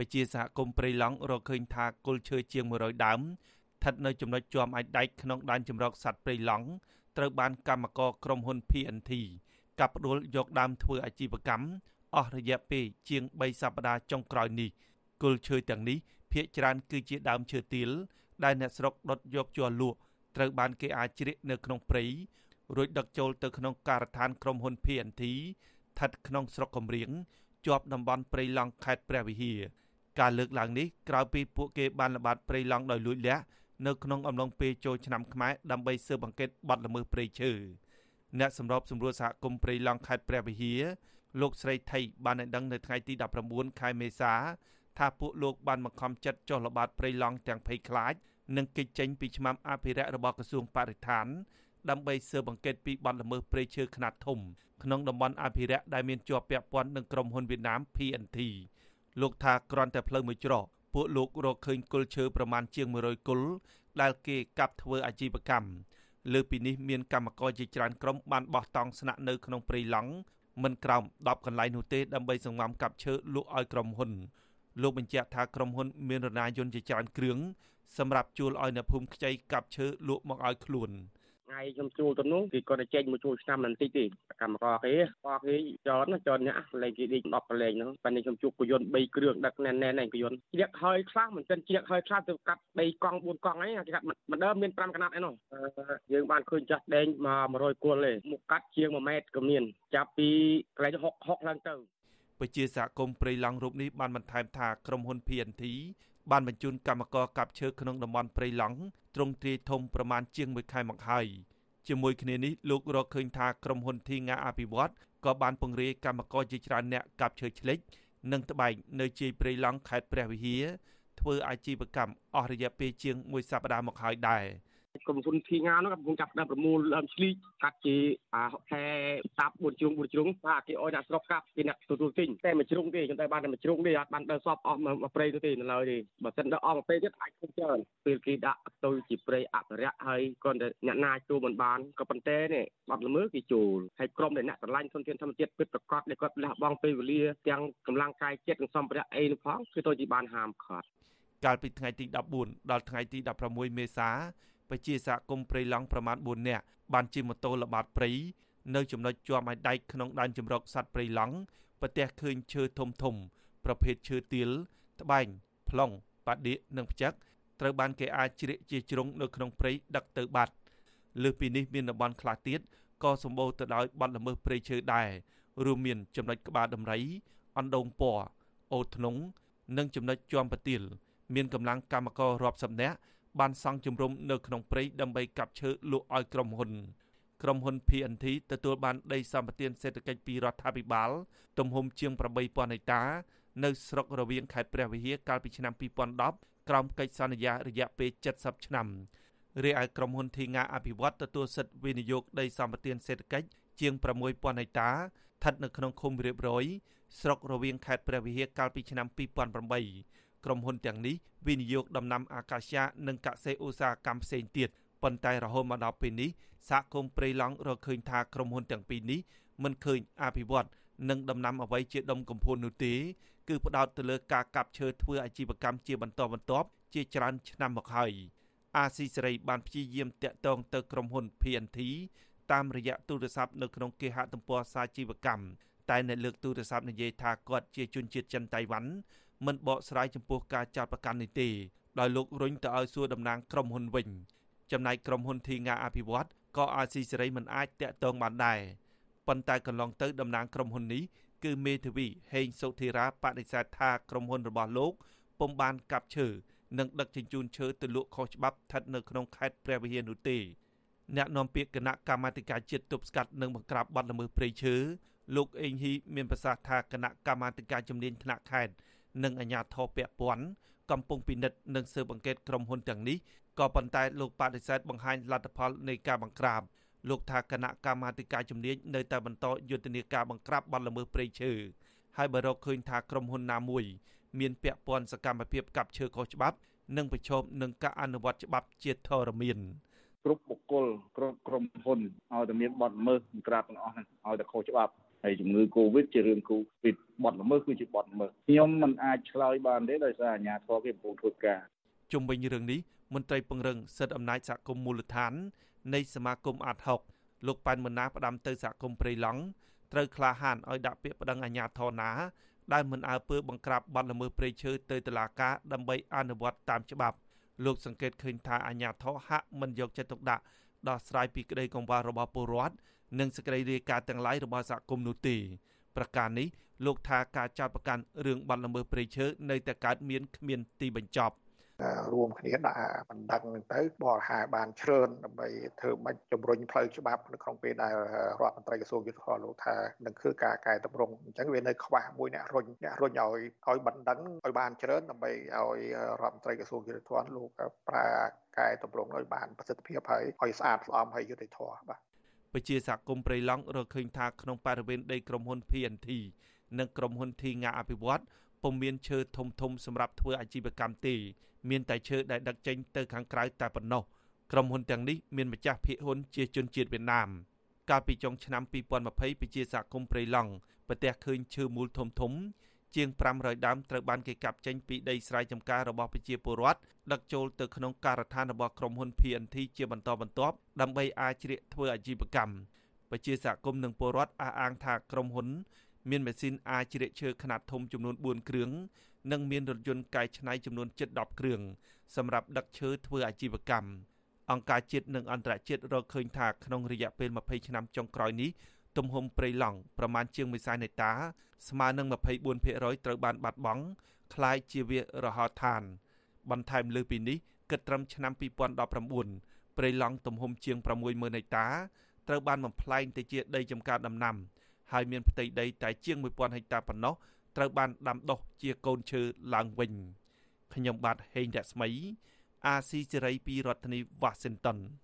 ពជាសហគមន៍ព្រៃឡង់រកឃើញថាគល់ឈើជាង100ដើមស្ថិតនៅចំណុចជាប់អាចដែកក្នុងដែនចម្រោកសត្វព្រៃឡង់ត្រូវបានកម្មករក្រុមហ៊ុន PNT កាប់ផ្ដួលយកដើមធ្វើអាជីវកម្មអស់រយៈពេលជាង3សប្តាហ៍ចុងក្រោយនេះគល់ឈើទាំងនេះភ ieck ច្រើនគឺជាដើមឈើទាលដែលអ្នកស្រុកដុតយកជ័រលក់ត្រូវបានគេអាចជ្រៀកនៅក្នុងព្រៃរួចដឹកចូលទៅក្នុងការដ្ឋានក្រុមហ៊ុន PNT ស្ថិតក្នុងស្រុកកំរៀងជាប់តំបន់ព្រៃឡង់ខេត្តព្រះវិហារ ការលើកឡើងនេះក្រោយពីពួកគេបានល្បាតព្រៃឡង់ដោយលួចលាក់នៅក្នុងអំឡុងពេលចូលឆ្នាំខ្មែរដើម្បីស៊ើបអង្កេតបទល្មើសព្រៃឈើអ្នកសម្របសម្រួលសហគមន៍ព្រៃឡង់ខេត្តព្រះវិហារលោកស្រីថៃបានឲ្យដឹងនៅថ្ងៃទី19ខែមេសា ថាពួកលោកបានបង្ខំចិត្តចុះល្បាតព្រៃឡង់ទាំងភ័យខ្លាចនិងកិច្ចចេញពីឆ្នាំអភិរក្សរបស់ក្រសួងបរិស្ថានដើម្បីស៊ើបអង្កេតពីបទល្មើសព្រៃឈើខ្នាតធំក្នុងតំបន់អភិរក្សដែលមានជាប់ពាក់ព័ន្ធនឹងក្រុមហ៊ុនវៀតណាម PNT លោកថាគ្រាន់តែផ្លូវមួយច្រកពួកលោករកឃើញគល់ឈើប្រមាណជាង100គល់ដែលគេកាប់ធ្វើអាជីវកម្មលើពីនេះមានកម្មករជាច្រើនក្រុមបានបោះតង់ស្នាក់នៅក្នុងព្រៃឡង់មិនក្រោម10កន្លែងនោះទេដើម្បីសង្ងំកាប់ឈើលក់ឲ្យក្រុមហ៊ុនលោកបញ្ជាក់ថាក្រុមហ៊ុនមានរណាយន្តជាច្រើនគ្រឿងសម្រាប់ជួលឲ្យអ្នកភូមិខ្ចីកាប់ឈើលក់មកឲ្យខ្លួន។ ថ្ងៃខ្ញុំជួលទៅនោះគេគាត់តែចេញមកជួលឆ្នាំមិនតិចទេកម្មករគេក៏គេចតណាចតអ្នកលេងគេដេក10កន្លែងហ្នឹងប៉ិននេះខ្ញុំជួលគយន្ត3គ្រឿងដឹកណែនណែនឯងគយន្តជ្រៀកហើយខ្លះមិនទាន់ជ្រៀកហើយខ្លះទៅកាត់3កង់4កង់អីគេកាត់មិនដើមមាន5កណាត់ឯនោះយើងបានឃើញចាស់ដែងមក100គល់ទេមុខកាត់ជាង1ម៉ែត្រក៏មានចាប់ពីកន្លែង6 6ឡើងទៅពជាសហគមន៍ព្រៃឡង់រូបនេះបានបន្ថែមថាក្រុមហ៊ុន PNT បានបញ្ជូនកម្មករកាប់ឈើក្នុងតំបន់ព្រៃឡង់ទ្រង់ទ្រាយធំប្រមាណជាង1ខែមកហើយជាមួយគ្នានេះលោករកឃើញថាក្រុមហ៊ុនធីងាអភិវឌ្ឍក៏បានពង្រាយកម្មករជាច្រើនអ្នកកាប់ឈើឆ្លេចនិងត្បែកនៅជ័យព្រៃឡង់ខេត្តព្រះវិហារធ្វើអាជីវកម្មអស់រយៈពេលជាង1សប្តាហ៍មកហើយដែរ។ ក្រុមហ៊ុនធីងានោះកំពុងចាប់ដើមប្រមូលដើមឆ្លីកកាត់ជាអាខែតាប់4ជ្រុង4ជ្រុងថាគេអោយអ្នកស្រុកកាប់គេអ្នកទទួលទិញតែមួយជ្រុងទេខ្ញុំតែបានតែមួយជ្រុងទេអត់បានដើរសពអស់មកព្រៃទៅទេនៅឡើយទេបើសិនដល់អស់មកពេលទៀតអាចឃើញច្រើនពេលគេដាក់ទៅជាព្រៃអភិរក្សហើយគាត់តែអ្នកណាចូលមិនបានក៏ប៉ុន្តែនេះបាត់ល្មើគេចូលហើយក្រុមដែលអ្នកស្រឡាញ់ធនធានធម្មជាតិពិតប្រកបដែលគាត់លះបង់ពេលវេលាទាំងកម្លាំងកាយចិត្តនិងសម្ភារៈអីនោះផងគឺទៅជាបានហាមឃាត់កាលពីថ្ងៃទី14ដល់ថ្ងៃទី16មេសា ប្រជាសហគមន៍ព្រៃឡង់ប្រមាណ4នាក់បានជិះម៉ូតូល្បាតព្រៃនៅចំណុចជាប់ឯដែកក្នុងដែនជម្រកសត្វព្រៃឡង់ប្រទះឃើញឈើធំធំ ប្រភេទឈើទាល ត្បែងប្លង់បាដៀកនិងផ្ចឹកត្រូវបានគេអាចជ្រៀកជាជ្រុងនៅក្នុងព្រៃដឹកទៅបាត់លើសពីនេះមានតំបន់ខ្លះទៀតក៏សម្បូរទៅដោយបទល្មើសព្រៃឈើដែររួមមានចំណុចក្បាលដំរីអណ្ដូងពណ៌អូធ្នងនិងចំណុចជាំប្រទាលមានកម្លាំងកម្មកររាប់សិបនាក់ បានសង់ជំរំនៅក្នុងព្រៃដើម្បីកាប់ឈើលក់ឲ្យក្រុមហ៊ុនក្រុមហ៊ុន PNT ទទួលបានដីសម្បត្តិសេដ្ឋកិច្ចពីរដ្ឋាភិបាល ទំហំជាង8000ហិកតា នៅស្រុករវៀងខេត្តព្រះវិហារកាលពីឆ្នាំ2010ក្រោមកិច្ចសន្យារយៈពេល70ឆ្នាំរីឯក្រុមហ៊ុនធីងាអភិវឌ្ឍទទួលសិទ្ធិវិនិយោគដីសម្បត្តិសេដ្ឋកិច្ចជាង6000ហិកតាស្ថិតនៅក្នុងឃុំរៀបរយស្រុករវៀងខេត្តព្រះវិហារកាលពីឆ្នាំ2008 ក្រុមហ៊ុនទាំងនេះវិនិយោគដំណាំអាកាសយ៉ានិងកសិឧស្សាហកម្មផ្សេងទៀតប៉ុន្តែរហូតមកដល់ពេលនេះសហគមន៍ព្រៃឡង់រកឃើញថាក្រុមហ៊ុនទាំងពីរនេះមិនឃើញអភិវឌ្ឍនិងដំណាំអ្វីជាដុំកំភួននោះទេគឺផ្ដោតទៅលើការកាប់ឈើធ្វើអាជីវកម្មជាបន្តបន្ទាប់ជាច្រើនឆ្នាំមកហើយអាស៊ីសេរីបានព្យាយាមតាក់ទងទៅក្រុមហ៊ុន PNT តាមរយៈទូរស័ព្ទនៅក្នុងគេហទំព័រសាជីវកម្មតែអ្នកលើកទូរស័ព្ទនិយាយថាគាត់ជាជនជាតិចិនតៃវ៉ាន់ មិនបកស្រាយចំពោះការចោទប្រកាន់នេះទេដោយលោករុញទៅឲ្យសួរតំណាងក្រុមហ៊ុនវិញចំណែកក្រុមហ៊ុនធីងាអភិវឌ្ឍក៏អាស៊ីសេរីមិនអាចតាក់ទងបានដែរប៉ុន្តែកន្លងទៅតំណាងក្រុមហ៊ុននេះគឺមេធាវីហេងសុធិរាបដិសេធថាក្រុមហ៊ុនរបស់លោកពុំបានកាប់ឈើនិងដឹកជញ្ជូនឈើទៅលក់ខុសច្បាប់ស្ថិតនៅក្នុងខេត្តព្រះវិហារនោះទេអ្នកនាំពាក្យគណៈកម្មាធិការជាតិទប់ស្កាត់និងបង្ក្រាបបទល្មើសព្រៃឈើលោកអេងហ៊ីមានប្រសាសន៍ថាគណៈកម្មាធិការជំនាញថ្នាក់ខេត្ត និងអាជ្ញាធរពាក់ព័ន្ធកំពុងពិនិត្យនិងស៊ើបអង្កេតក្រុមហ៊ុនទាំងនេះក៏ប៉ុន្តែលោកបដិសេធបង្ហាញលទ្ធផលនៃការបង្ក្រាបលោកថាគណៈកម្មាធិការជំនាញនៅតែបន្តយុទ្ធនាការបង្ក្រាបបទល្មើសព្រៃឈើហើយបើរកឃើញថាក្រុមហ៊ុនណាមួយមានពាក់ព័ន្ធសកម្មភាពកាប់ឈើខុសច្បាប់ និងប្រឈមនឹងការអនុវត្តច្បាប់ជាធរមានគ្រប់បុគ្គលគ្រប់ក្រុមហ៊ុនឲ្យតែមានបទល្មើសក្រាបទាំងអស់ហ្នឹងឲ្យតែខុសច្បាប់ ហើយជំងឺ Covid ជារឿង Covid បត់ល្មើសគឺជាបត់ល្មើសខ្ញុំមិនអាចឆ្លើយបានទេដោយសារអាជ្ញាធរគេកំពុងធ្វើការជុំវិញរឿងនេះមន្ត្រីពង្រឹងសិទ្ធិអំណាចសហគមន៍មូលដ្ឋាន នៃសមាគមអាត់ហុកលោកប៉ែនមណាផ្ដាំទៅសហគមន៍ព្រៃឡង់ត្រូវក្លាហានឲ្យដាក់ពាក្យប្តឹងអាជ្ញាធរណាដែលមិនអើពើបង្ក្រាបបទល្មើសព្រៃឈើទៅតុលាការដើម្បីអនុវត្តតាមច្បាប់លោកសង្កេតឃើញថាអាជ្ញាធរហាក់មិនយកចិត្តទុកដាក់ដោះស្រាយពីក្តីកង្វល់របស់ពលរដ្ឋ និងសេចក្តីរាយការណ៍ទាំងឡាយរបស់សហគមន៍នោះទេប្រការនេះលោកថាការចោទប្រកាន់រឿងបទល្មើសព្រៃឈើនៅតែកើតមានគ្មានទីបញ្ចប់។រួមគ្នាដាក់បណ្ដឹងនឹងទៅបរិហាបានជ្រឿនដើម្បីធ្វើបាច់ជំរុញផ្លូវច្បាប់នៅក្នុងពេលដែលរដ្ឋមន្ត្រីក្រសួងយុទ្ធភ័ពលោកថានឹងធ្វើការកែតម្រង់អញ្ចឹងវានៅខ្វះមួយអ្នករុញអ្នករុញឲ្យឲ្យបណ្ដឹងឲ្យបានជ្រឿនដើម្បីឲ្យរដ្ឋមន្ត្រីក្រសួងយុទ្ធភ័ពលោកប្រើកែតម្រង់ឲ្យបានប្រសិទ្ធភាពហើយឲ្យស្អាតស្អំហើយយុត្តិធម៌បាទ ពជាសហគមន៍ព្រៃឡង់រកឃើញថាក្នុងបរិវេណដីក្រុមហ៊ុន PNT និងក្រុមហ៊ុន Thi Nga អភិវឌ្ឍពុំមានឈើធំធំសម្រាប់ធ្វើអាជីវកម្មទេមានតែឈើដែលដឹកចេញទៅខាងក្រៅតែប៉ុណ្ណោះក្រុមហ៊ុនទាំងនេះមានម្ចាស់ភាគហ៊ុនជាជនជាតិវៀតណាមកាលពីចុងឆ្នាំ2020ប្រជាសហគមន៍ព្រៃឡង់ប្រទះឃើញឈើមូលធំធំ ជាង500ដើមត្រូវបានគេកាប់ចេញពីដីស្រែចម្ការរបស់ប្រជាពលរដ្ឋដឹកចូលទៅក្នុងការដ្ឋានរបស់ក្រុមហ៊ុន PNT ជាបន្តបន្ទាប់ដើម្បីអាចជ្រៀកធ្វើអាជីវកម្មប្រជាសហគមន៍និងពលរដ្ឋអះអាងថាក្រុមហ៊ុន មានម៉ាស៊ីនអាចជ្រៀកឈើខ្នាតធំចំនួន4គ្រឿងនិងមានរថយន្តកែច្នៃចំនួនជិត10គ្រឿងសម្រាប់ដឹកឈើធ្វើអាជីវកម្មអង្គការជាតិនិងអន្តរជាតិរកឃើញថាក្នុងរយៈពេល20ឆ្នាំចុងក្រោយនេះ ទំហំព្រៃឡង់ប្រមាណជាង1សែនហិកតាស្មើនឹង24%ត្រូវបានបាត់បង់คล้ายជាវារហោឋាន បន្ថែមលើពីនេះគិតត្រឹមឆ្នាំ2019ព្រៃឡង់ទំហំជាង60000ហិកតាត្រូវបានបំផ្លែងទៅជាដីចម្ការដំណាំហើយមានផ្ទៃដីតែជាង1000ហិកតាប៉ុណ្ណោះត្រូវបានដាំដុះជាកូនឈើឡើងវិញខ្ញុំបាទហេងរស្មី អាស៊ីសេរីពីរដ្ឋធានី Washington